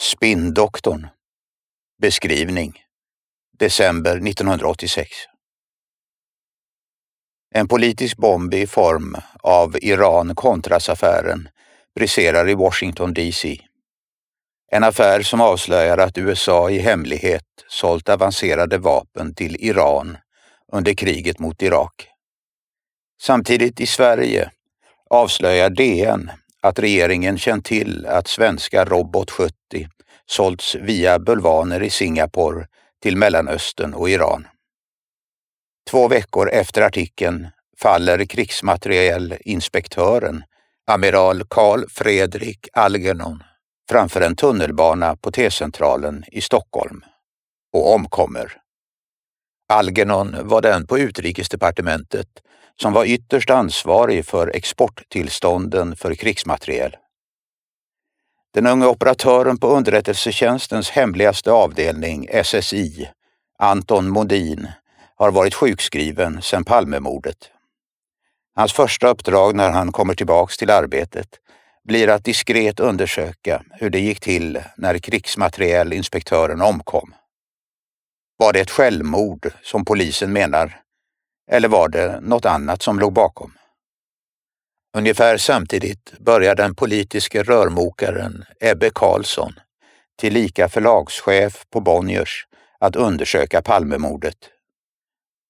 Spinndoktorn Beskrivning December 1986 En politisk bomb i form av Iran-Contras-affären briserar i Washington DC. En affär som avslöjar att USA i hemlighet sålt avancerade vapen till Iran under kriget mot Irak. Samtidigt i Sverige avslöjar DN att regeringen känt till att svenska Robot 70 sålts via bulvaner i Singapore till Mellanöstern och Iran. Två veckor efter artikeln faller krigsmaterielinspektören, amiral Carl Fredrik Algernon, framför en tunnelbana på T-centralen i Stockholm och omkommer. Algernon var den på utrikesdepartementet som var ytterst ansvarig för exporttillstånden för krigsmateriel. Den unge operatören på underrättelsetjänstens hemligaste avdelning, SSI, Anton Modin, har varit sjukskriven sedan Palmemordet. Hans första uppdrag när han kommer tillbaks till arbetet blir att diskret undersöka hur det gick till när krigsmaterielinspektören omkom. Var det ett självmord som polisen menar eller var det något annat som låg bakom? Ungefär samtidigt börjar den politiske rörmokaren Ebbe Carlsson, tillika förlagschef på Bonniers, att undersöka Palmemordet.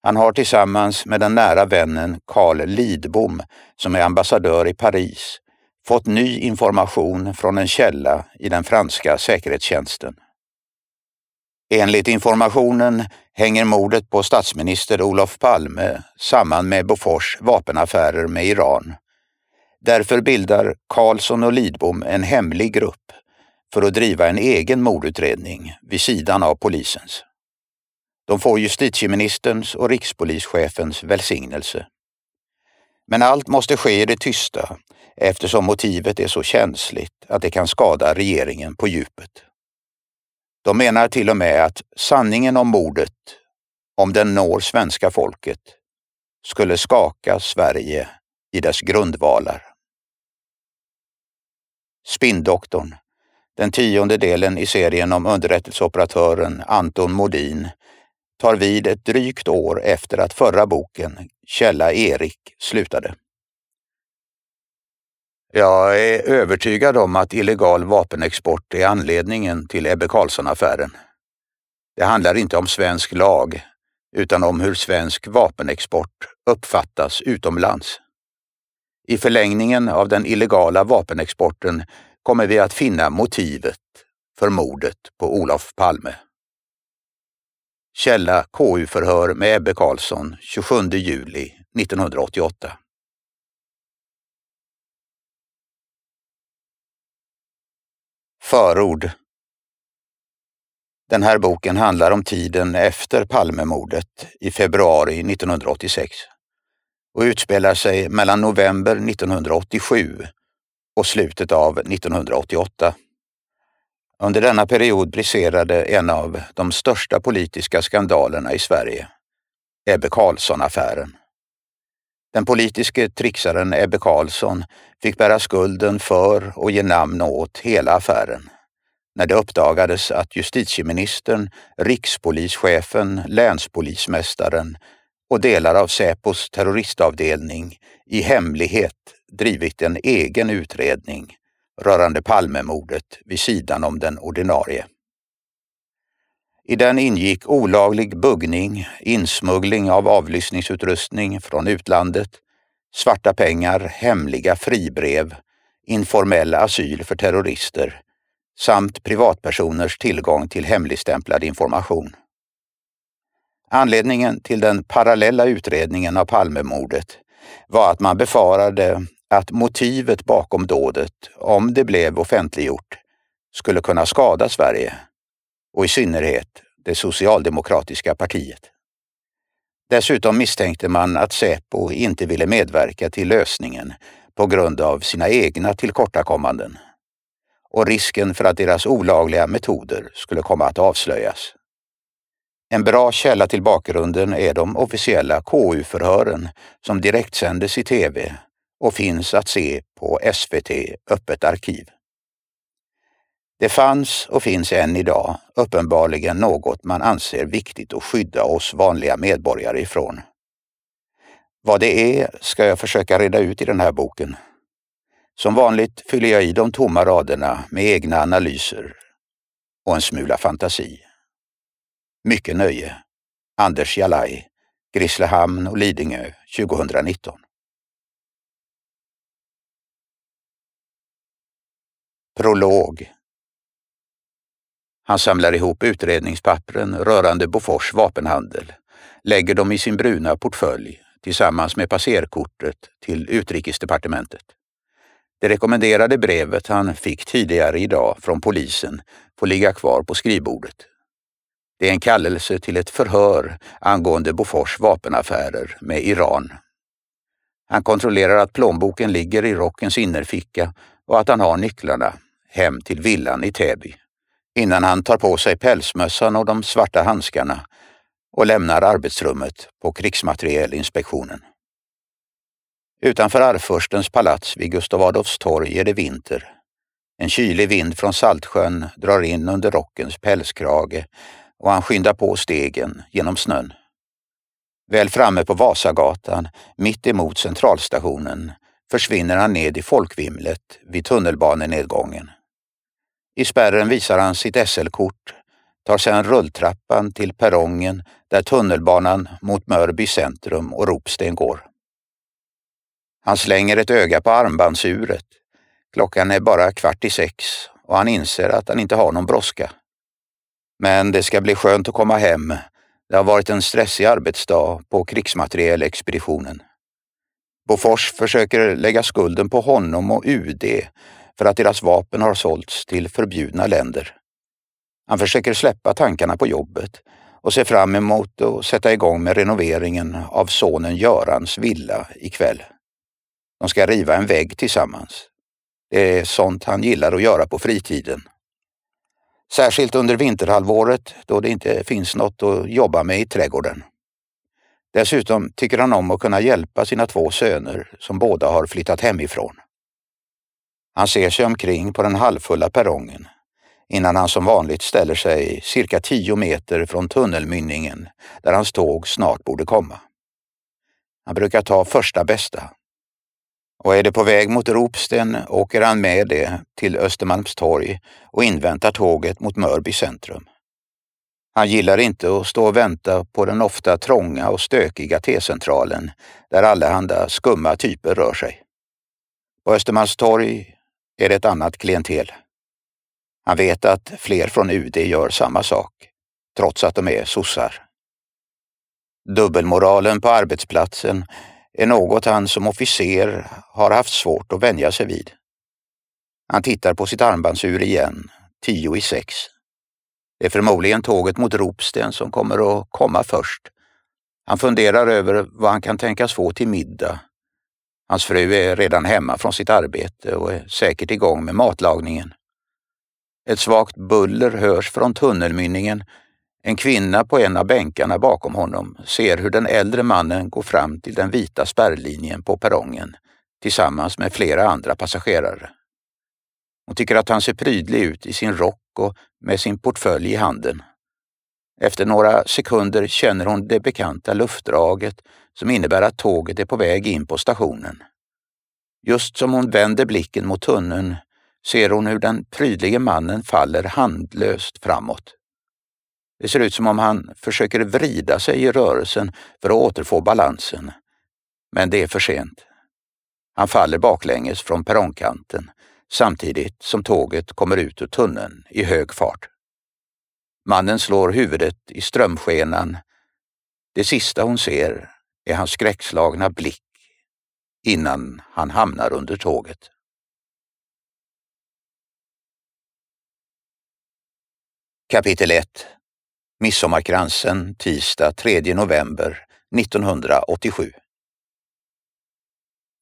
Han har tillsammans med den nära vännen Carl Lidbom, som är ambassadör i Paris, fått ny information från en källa i den franska säkerhetstjänsten. Enligt informationen hänger mordet på statsminister Olof Palme samman med Bofors vapenaffärer med Iran. Därför bildar Karlsson och Lidbom en hemlig grupp för att driva en egen mordutredning vid sidan av polisens. De får justitieministerns och rikspolischefens välsignelse. Men allt måste ske i det tysta eftersom motivet är så känsligt att det kan skada regeringen på djupet. De menar till och med att sanningen om mordet, om den når svenska folket, skulle skaka Sverige i dess grundvalar. Spindoktorn, den tionde delen i serien om underrättelseoperatören Anton Modin, tar vid ett drygt år efter att förra boken, Källa Erik, slutade. Jag är övertygad om att illegal vapenexport är anledningen till Ebbe Carlsson-affären. Det handlar inte om svensk lag, utan om hur svensk vapenexport uppfattas utomlands. I förlängningen av den illegala vapenexporten kommer vi att finna motivet för mordet på Olof Palme. Källa KU-förhör med Ebbe Carlsson 27 juli 1988. Förord Den här boken handlar om tiden efter Palmemordet i februari 1986 och utspelar sig mellan november 1987 och slutet av 1988. Under denna period briserade en av de största politiska skandalerna i Sverige, Ebbe Carlsson-affären. Den politiske trixaren Ebbe Carlsson fick bära skulden för och ge namn åt hela affären när det uppdagades att justitieministern, rikspolischefen, länspolismästaren och delar av Säpos terroristavdelning i hemlighet drivit en egen utredning rörande Palmemordet vid sidan om den ordinarie. I den ingick olaglig buggning, insmuggling av avlyssningsutrustning från utlandet, svarta pengar, hemliga fribrev, informell asyl för terrorister samt privatpersoners tillgång till hemligstämplad information. Anledningen till den parallella utredningen av Palmemordet var att man befarade att motivet bakom dådet, om det blev offentliggjort, skulle kunna skada Sverige och i synnerhet det socialdemokratiska partiet. Dessutom misstänkte man att Säpo inte ville medverka till lösningen på grund av sina egna tillkortakommanden och risken för att deras olagliga metoder skulle komma att avslöjas. En bra källa till bakgrunden är de officiella KU-förhören som direktsändes i tv och finns att se på SVT Öppet arkiv. Det fanns och finns än idag uppenbarligen något man anser viktigt att skydda oss vanliga medborgare ifrån. Vad det är ska jag försöka reda ut i den här boken. Som vanligt fyller jag i de tomma raderna med egna analyser och en smula fantasi. Mycket nöje. Anders Jalaj, Grisslehamn och Lidingö 2019. Prolog han samlar ihop utredningspappren rörande Bofors vapenhandel, lägger dem i sin bruna portfölj tillsammans med passerkortet till Utrikesdepartementet. Det rekommenderade brevet han fick tidigare idag från polisen får ligga kvar på skrivbordet. Det är en kallelse till ett förhör angående Bofors vapenaffärer med Iran. Han kontrollerar att plånboken ligger i rockens innerficka och att han har nycklarna hem till villan i Täby innan han tar på sig pälsmössan och de svarta handskarna och lämnar arbetsrummet på krigsmaterielinspektionen. Utanför Arvfurstens palats vid Gustav Adolfs torg är det vinter. En kylig vind från Saltsjön drar in under rockens pälskrage och han skyndar på stegen genom snön. Väl framme på Vasagatan, mitt emot centralstationen, försvinner han ned i folkvimlet vid tunnelbanenedgången. I spärren visar han sitt SL-kort, tar sedan rulltrappan till perrongen där tunnelbanan mot Mörby centrum och Ropsten går. Han slänger ett öga på armbandsuret. Klockan är bara kvart i sex och han inser att han inte har någon brådska. Men det ska bli skönt att komma hem. Det har varit en stressig arbetsdag på krigsmaterielexpeditionen. Bofors försöker lägga skulden på honom och UD för att deras vapen har sålts till förbjudna länder. Han försöker släppa tankarna på jobbet och ser fram emot att sätta igång med renoveringen av sonen Görans villa ikväll. De ska riva en vägg tillsammans. Det är sånt han gillar att göra på fritiden. Särskilt under vinterhalvåret då det inte finns något att jobba med i trädgården. Dessutom tycker han om att kunna hjälpa sina två söner som båda har flyttat hemifrån. Han ser sig omkring på den halvfulla perrongen innan han som vanligt ställer sig cirka tio meter från tunnelmynningen där hans tåg snart borde komma. Han brukar ta första bästa. Och är det på väg mot Ropsten åker han med det till Östermalmstorg och inväntar tåget mot Mörby centrum. Han gillar inte att stå och vänta på den ofta trånga och stökiga T-centralen där allehanda skumma typer rör sig. På Östermalmstorg är det ett annat klientel. Han vet att fler från UD gör samma sak, trots att de är sossar. Dubbelmoralen på arbetsplatsen är något han som officer har haft svårt att vänja sig vid. Han tittar på sitt armbandsur igen, tio i sex. Det är förmodligen tåget mot Ropsten som kommer att komma först. Han funderar över vad han kan tänkas få till middag. Hans fru är redan hemma från sitt arbete och är säkert igång med matlagningen. Ett svagt buller hörs från tunnelmynningen. En kvinna på en av bänkarna bakom honom ser hur den äldre mannen går fram till den vita spärrlinjen på perrongen tillsammans med flera andra passagerare. Hon tycker att han ser prydlig ut i sin rock och med sin portfölj i handen. Efter några sekunder känner hon det bekanta luftdraget som innebär att tåget är på väg in på stationen. Just som hon vänder blicken mot tunneln ser hon hur den prydlige mannen faller handlöst framåt. Det ser ut som om han försöker vrida sig i rörelsen för att återfå balansen. Men det är för sent. Han faller baklänges från perrongkanten samtidigt som tåget kommer ut ur tunneln i hög fart. Mannen slår huvudet i strömskenan. Det sista hon ser är hans skräckslagna blick innan han hamnar under tåget. Kapitel 1 Midsommarkransen tisdag 3 november 1987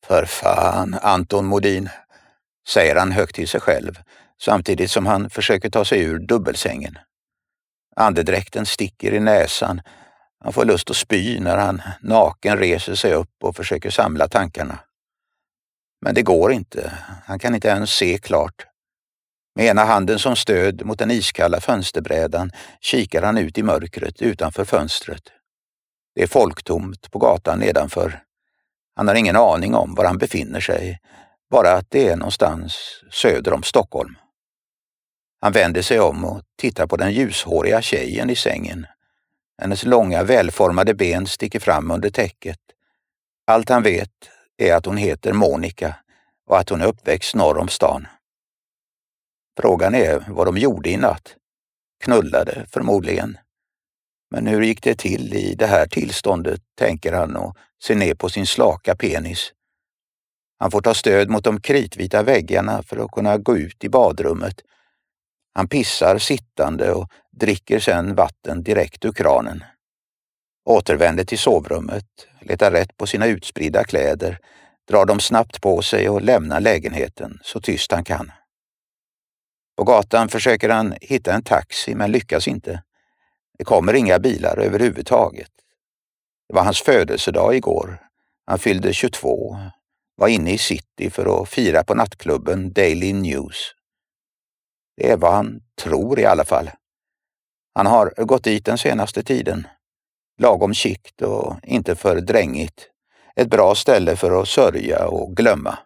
För fan, Anton Modin, säger han högt till sig själv samtidigt som han försöker ta sig ur dubbelsängen. Andedräkten sticker i näsan. Han får lust att spy när han naken reser sig upp och försöker samla tankarna. Men det går inte. Han kan inte ens se klart. Med ena handen som stöd mot den iskalla fönsterbrädan kikar han ut i mörkret utanför fönstret. Det är folktomt på gatan nedanför. Han har ingen aning om var han befinner sig, bara att det är någonstans söder om Stockholm. Han vänder sig om och tittar på den ljushåriga tjejen i sängen. Hennes långa välformade ben sticker fram under täcket. Allt han vet är att hon heter Monica och att hon är uppväxt norr om stan. Frågan är vad de gjorde i natt. Knullade förmodligen. Men hur gick det till i det här tillståndet, tänker han och ser ner på sin slaka penis. Han får ta stöd mot de kritvita väggarna för att kunna gå ut i badrummet. Han pissar sittande och dricker sedan vatten direkt ur kranen. Återvänder till sovrummet, letar rätt på sina utspridda kläder, drar dem snabbt på sig och lämnar lägenheten så tyst han kan. På gatan försöker han hitta en taxi men lyckas inte. Det kommer inga bilar överhuvudtaget. Det var hans födelsedag igår. Han fyllde 22, var inne i city för att fira på nattklubben Daily News. Det är vad han tror i alla fall. Han har gått dit den senaste tiden. Lagom kikt och inte för drängigt. Ett bra ställe för att sörja och glömma.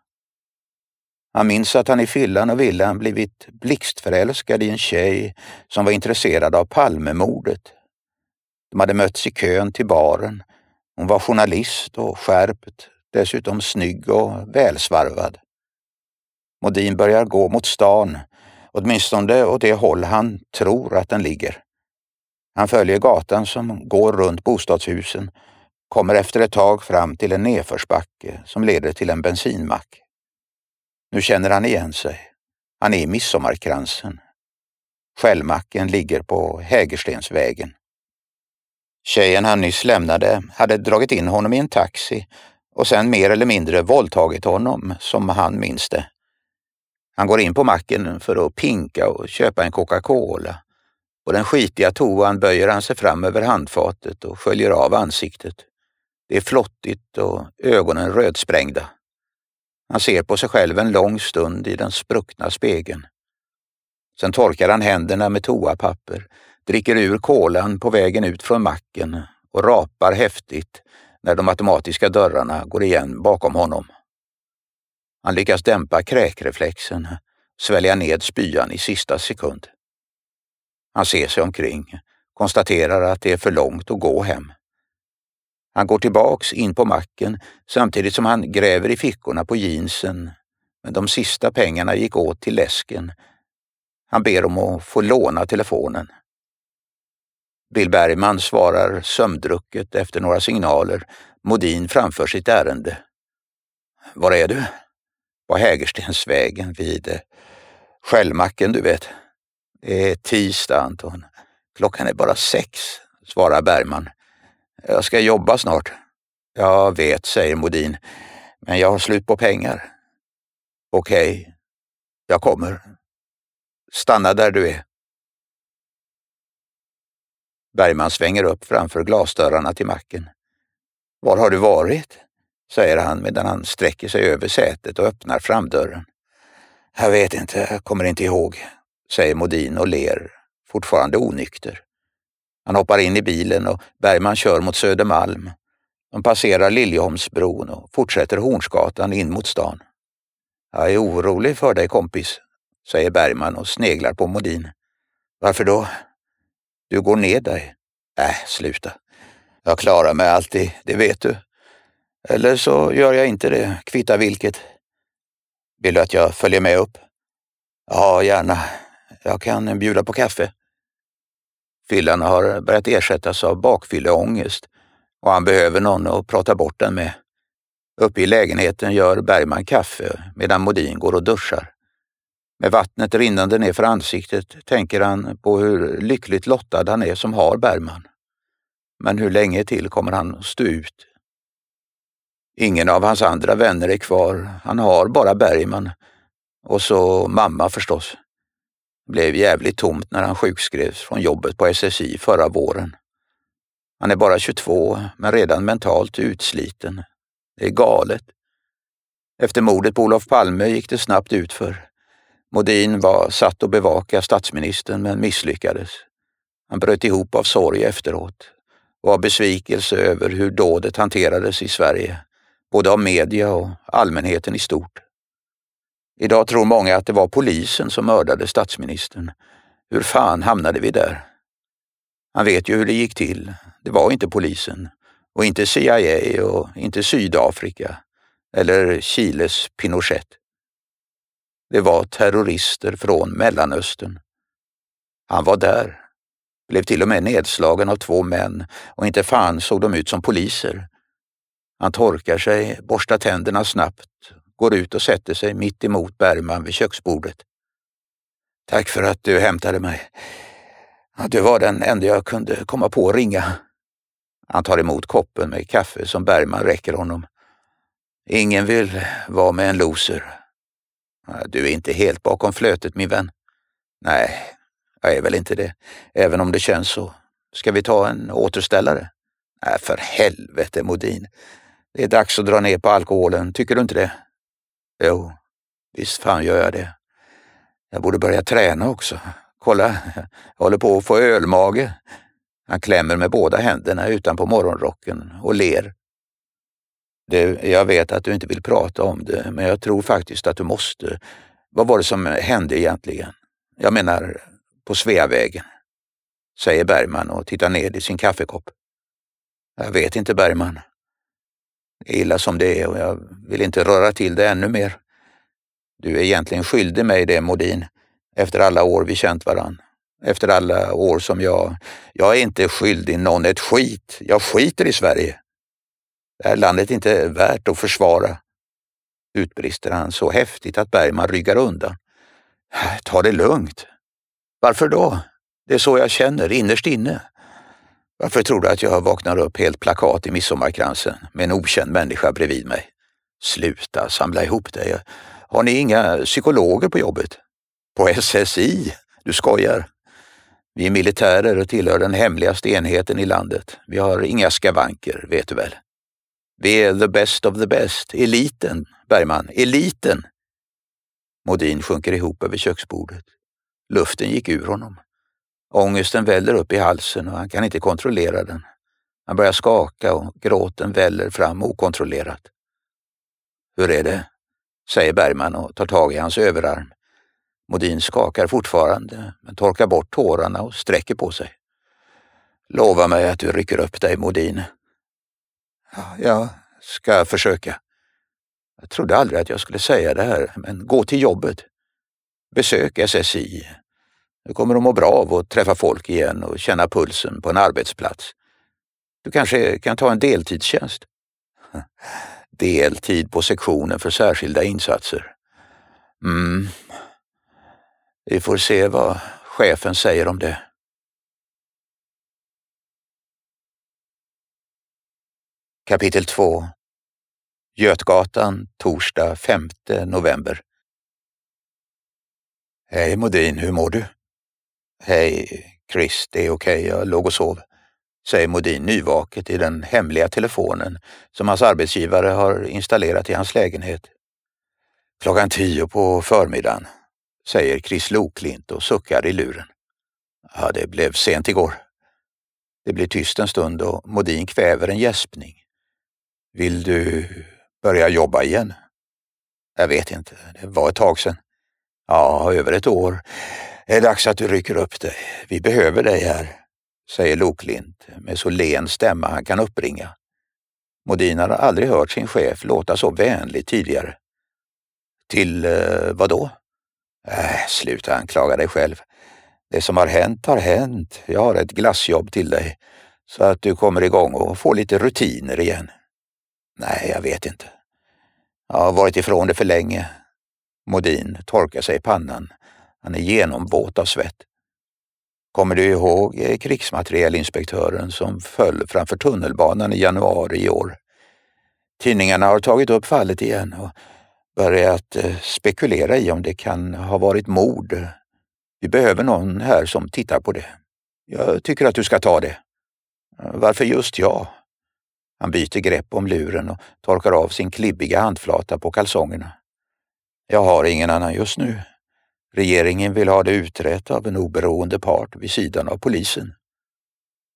Han minns att han i fyllan och villan blivit blixtförälskad i en tjej som var intresserad av Palmemordet. De hade mötts i kön till baren. Hon var journalist och skärpt, dessutom snygg och välsvarvad. Modin börjar gå mot stan, åtminstone åt det håll han tror att den ligger. Han följer gatan som går runt bostadshusen, kommer efter ett tag fram till en nedförsbacke som leder till en bensinmack. Nu känner han igen sig. Han är i Midsommarkransen. Skällmacken ligger på Hägerstensvägen. Tjejen han nyss lämnade hade dragit in honom i en taxi och sen mer eller mindre våldtagit honom, som han minns det. Han går in på macken för att pinka och köpa en Coca-Cola. På den skitiga toan böjer han sig fram över handfatet och sköljer av ansiktet. Det är flottigt och ögonen rödsprängda. Han ser på sig själv en lång stund i den spruckna spegeln. Sen torkar han händerna med toapapper, dricker ur kolan på vägen ut från macken och rapar häftigt när de automatiska dörrarna går igen bakom honom. Han lyckas dämpa kräkreflexen, svälja ned spyan i sista sekund. Han ser sig omkring, konstaterar att det är för långt att gå hem. Han går tillbaks in på macken samtidigt som han gräver i fickorna på jeansen, men de sista pengarna gick åt till läsken. Han ber om att få låna telefonen. Bill Bergman svarar sömndrucket efter några signaler. Modin framför sitt ärende. Var är du? På Hägerstensvägen vid Skällmacken, du vet. Det är tisdag, Anton. Klockan är bara sex, svarar Bergman. Jag ska jobba snart. Jag vet, säger Modin, men jag har slut på pengar. Okej, okay. jag kommer. Stanna där du är. Bergman svänger upp framför glasdörrarna till macken. Var har du varit? säger han medan han sträcker sig över sätet och öppnar framdörren. Jag vet inte, jag kommer inte ihåg, säger Modin och ler, fortfarande onykter. Han hoppar in i bilen och Bergman kör mot Södermalm. De passerar Liljeholmsbron och fortsätter Hornsgatan in mot stan. Jag är orolig för dig kompis, säger Bergman och sneglar på Modin. Varför då? Du går ner dig. Äh, sluta. Jag klarar mig alltid, det vet du. Eller så gör jag inte det, kvitta vilket. Vill du att jag följer med upp? Ja, gärna. Jag kan bjuda på kaffe. Fyllan har börjat ersättas av bakfylleångest och han behöver någon att prata bort den med. Uppe i lägenheten gör Bergman kaffe medan Modin går och duschar. Med vattnet rinnande ner för ansiktet tänker han på hur lyckligt lottad han är som har Bergman. Men hur länge till kommer han att stå ut? Ingen av hans andra vänner är kvar. Han har bara Bergman. Och så mamma förstås. Det blev jävligt tomt när han sjukskrevs från jobbet på SSI förra våren. Han är bara 22, men redan mentalt utsliten. Det är galet. Efter mordet på Olof Palme gick det snabbt utför. Modin var satt och bevaka statsministern men misslyckades. Han bröt ihop av sorg efteråt och av besvikelse över hur dådet hanterades i Sverige, både av media och allmänheten i stort. Idag tror många att det var polisen som mördade statsministern. Hur fan hamnade vi där? Han vet ju hur det gick till. Det var inte polisen och inte CIA och inte Sydafrika eller Chiles Pinochet. Det var terrorister från Mellanöstern. Han var där, blev till och med nedslagen av två män och inte fan såg de ut som poliser. Han torkar sig, borstar tänderna snabbt, går ut och sätter sig mitt emot Bergman vid köksbordet. Tack för att du hämtade mig. Du var den enda jag kunde komma på att ringa. Han tar emot koppen med kaffe som Bergman räcker honom. Ingen vill vara med en loser. Du är inte helt bakom flötet min vän. Nej, jag är väl inte det, även om det känns så. Ska vi ta en återställare? Nej, för helvete Modin. Det är dags att dra ner på alkoholen, tycker du inte det? Jo, visst fan gör jag det. Jag borde börja träna också. Kolla, jag håller på att få ölmage. Han klämmer med båda händerna utanpå morgonrocken och ler. Det, jag vet att du inte vill prata om det, men jag tror faktiskt att du måste. Vad var det som hände egentligen? Jag menar, på Sveavägen, säger Bergman och tittar ned i sin kaffekopp. Jag vet inte, Bergman. Det är illa som det är och jag vill inte röra till det ännu mer. Du är egentligen skyldig mig det, Modin, efter alla år vi känt varann. Efter alla år som jag... Jag är inte skyldig någon ett skit. Jag skiter i Sverige. Det här landet är inte värt att försvara, utbrister han så häftigt att Bergman ryggar undan. Ta det lugnt. Varför då? Det är så jag känner innerst inne. Varför tror du att jag vaknar upp helt plakat i midsommarkransen med en okänd människa bredvid mig? Sluta samla ihop dig. Har ni inga psykologer på jobbet? På SSI? Du skojar. Vi är militärer och tillhör den hemligaste enheten i landet. Vi har inga skavanker, vet du väl? Vi är the best of the best. Eliten, Bergman. Eliten. Modin sjunker ihop över köksbordet. Luften gick ur honom. Ångesten väller upp i halsen och han kan inte kontrollera den. Han börjar skaka och gråten väller fram okontrollerat. Hur är det? säger Bergman och tar tag i hans överarm. Modin skakar fortfarande, men torkar bort tårarna och sträcker på sig. Lova mig att du rycker upp dig, Modin. Ja, jag ska försöka. Jag trodde aldrig att jag skulle säga det här, men gå till jobbet. Besök SSI. Nu kommer de må bra av att träffa folk igen och känna pulsen på en arbetsplats. Du kanske kan ta en deltidstjänst? Deltid på sektionen för särskilda insatser. Mm. Vi får se vad chefen säger om det. Kapitel 2 Götgatan, torsdag 5 november. Hej Modin, hur mår du? Hej Chris, det är okej, okay. jag låg och sov, säger Modin nyvaket i den hemliga telefonen som hans arbetsgivare har installerat i hans lägenhet. Klockan tio på förmiddagen, säger Chris Loklint och suckar i luren. Ja, det blev sent igår. Det blir tyst en stund och Modin kväver en gäspning. Vill du börja jobba igen? Jag vet inte, det var ett tag sedan. Ja, över ett år. Det är dags att du rycker upp dig. Vi behöver dig här, säger Loklint med så len stämma han kan uppringa. Modin har aldrig hört sin chef låta så vänlig tidigare. Till eh, vad då? Äh, sluta anklaga dig själv. Det som har hänt har hänt. Jag har ett glassjobb till dig så att du kommer igång och får lite rutiner igen. Nej, jag vet inte. Jag har varit ifrån det för länge. Modin torkar sig i pannan. Han är genomvåt av svett. Kommer du ihåg eh, krigsmaterielinspektören som föll framför tunnelbanan i januari i år? Tidningarna har tagit upp fallet igen och börjat eh, spekulera i om det kan ha varit mord. Vi behöver någon här som tittar på det. Jag tycker att du ska ta det. Varför just jag? Han byter grepp om luren och torkar av sin klibbiga handflata på kalsongerna. Jag har ingen annan just nu. Regeringen vill ha det utrett av en oberoende part vid sidan av polisen.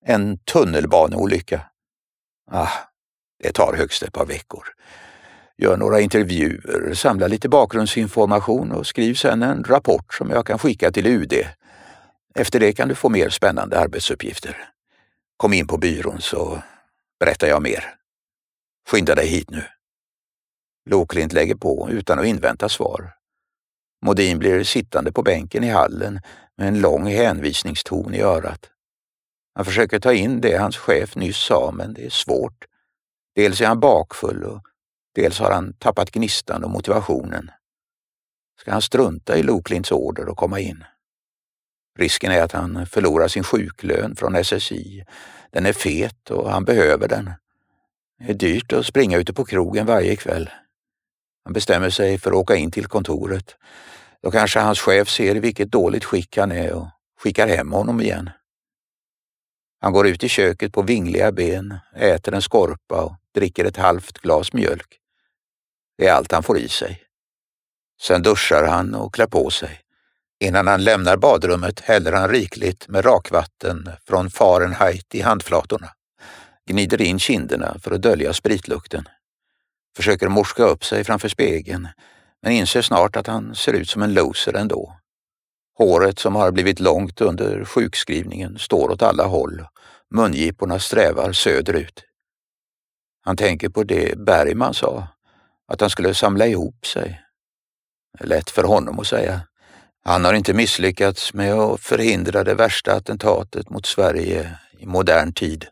En tunnelbaneolycka. Ah, det tar högst ett par veckor. Gör några intervjuer, samla lite bakgrundsinformation och skriv sedan en rapport som jag kan skicka till UD. Efter det kan du få mer spännande arbetsuppgifter. Kom in på byrån så berättar jag mer. Skynda dig hit nu. Loklint lägger på utan att invänta svar. Modin blir sittande på bänken i hallen med en lång hänvisningston i örat. Han försöker ta in det hans chef nyss sa, men det är svårt. Dels är han bakfull och dels har han tappat gnistan och motivationen. Ska han strunta i Loklints order och komma in? Risken är att han förlorar sin sjuklön från SSI. Den är fet och han behöver den. Det är dyrt att springa ute på krogen varje kväll. Han bestämmer sig för att åka in till kontoret. Då kanske hans chef ser i vilket dåligt skick han är och skickar hem honom igen. Han går ut i köket på vingliga ben, äter en skorpa och dricker ett halvt glas mjölk. Det är allt han får i sig. Sen duschar han och klär på sig. Innan han lämnar badrummet häller han rikligt med rakvatten från Fahrenheit i handflatorna, gnider in kinderna för att dölja spritlukten, försöker morska upp sig framför spegeln, men inser snart att han ser ut som en loser ändå. Håret som har blivit långt under sjukskrivningen står åt alla håll, mungiporna strävar söderut. Han tänker på det Bergman sa, att han skulle samla ihop sig. Lätt för honom att säga. Han har inte misslyckats med att förhindra det värsta attentatet mot Sverige i modern tid.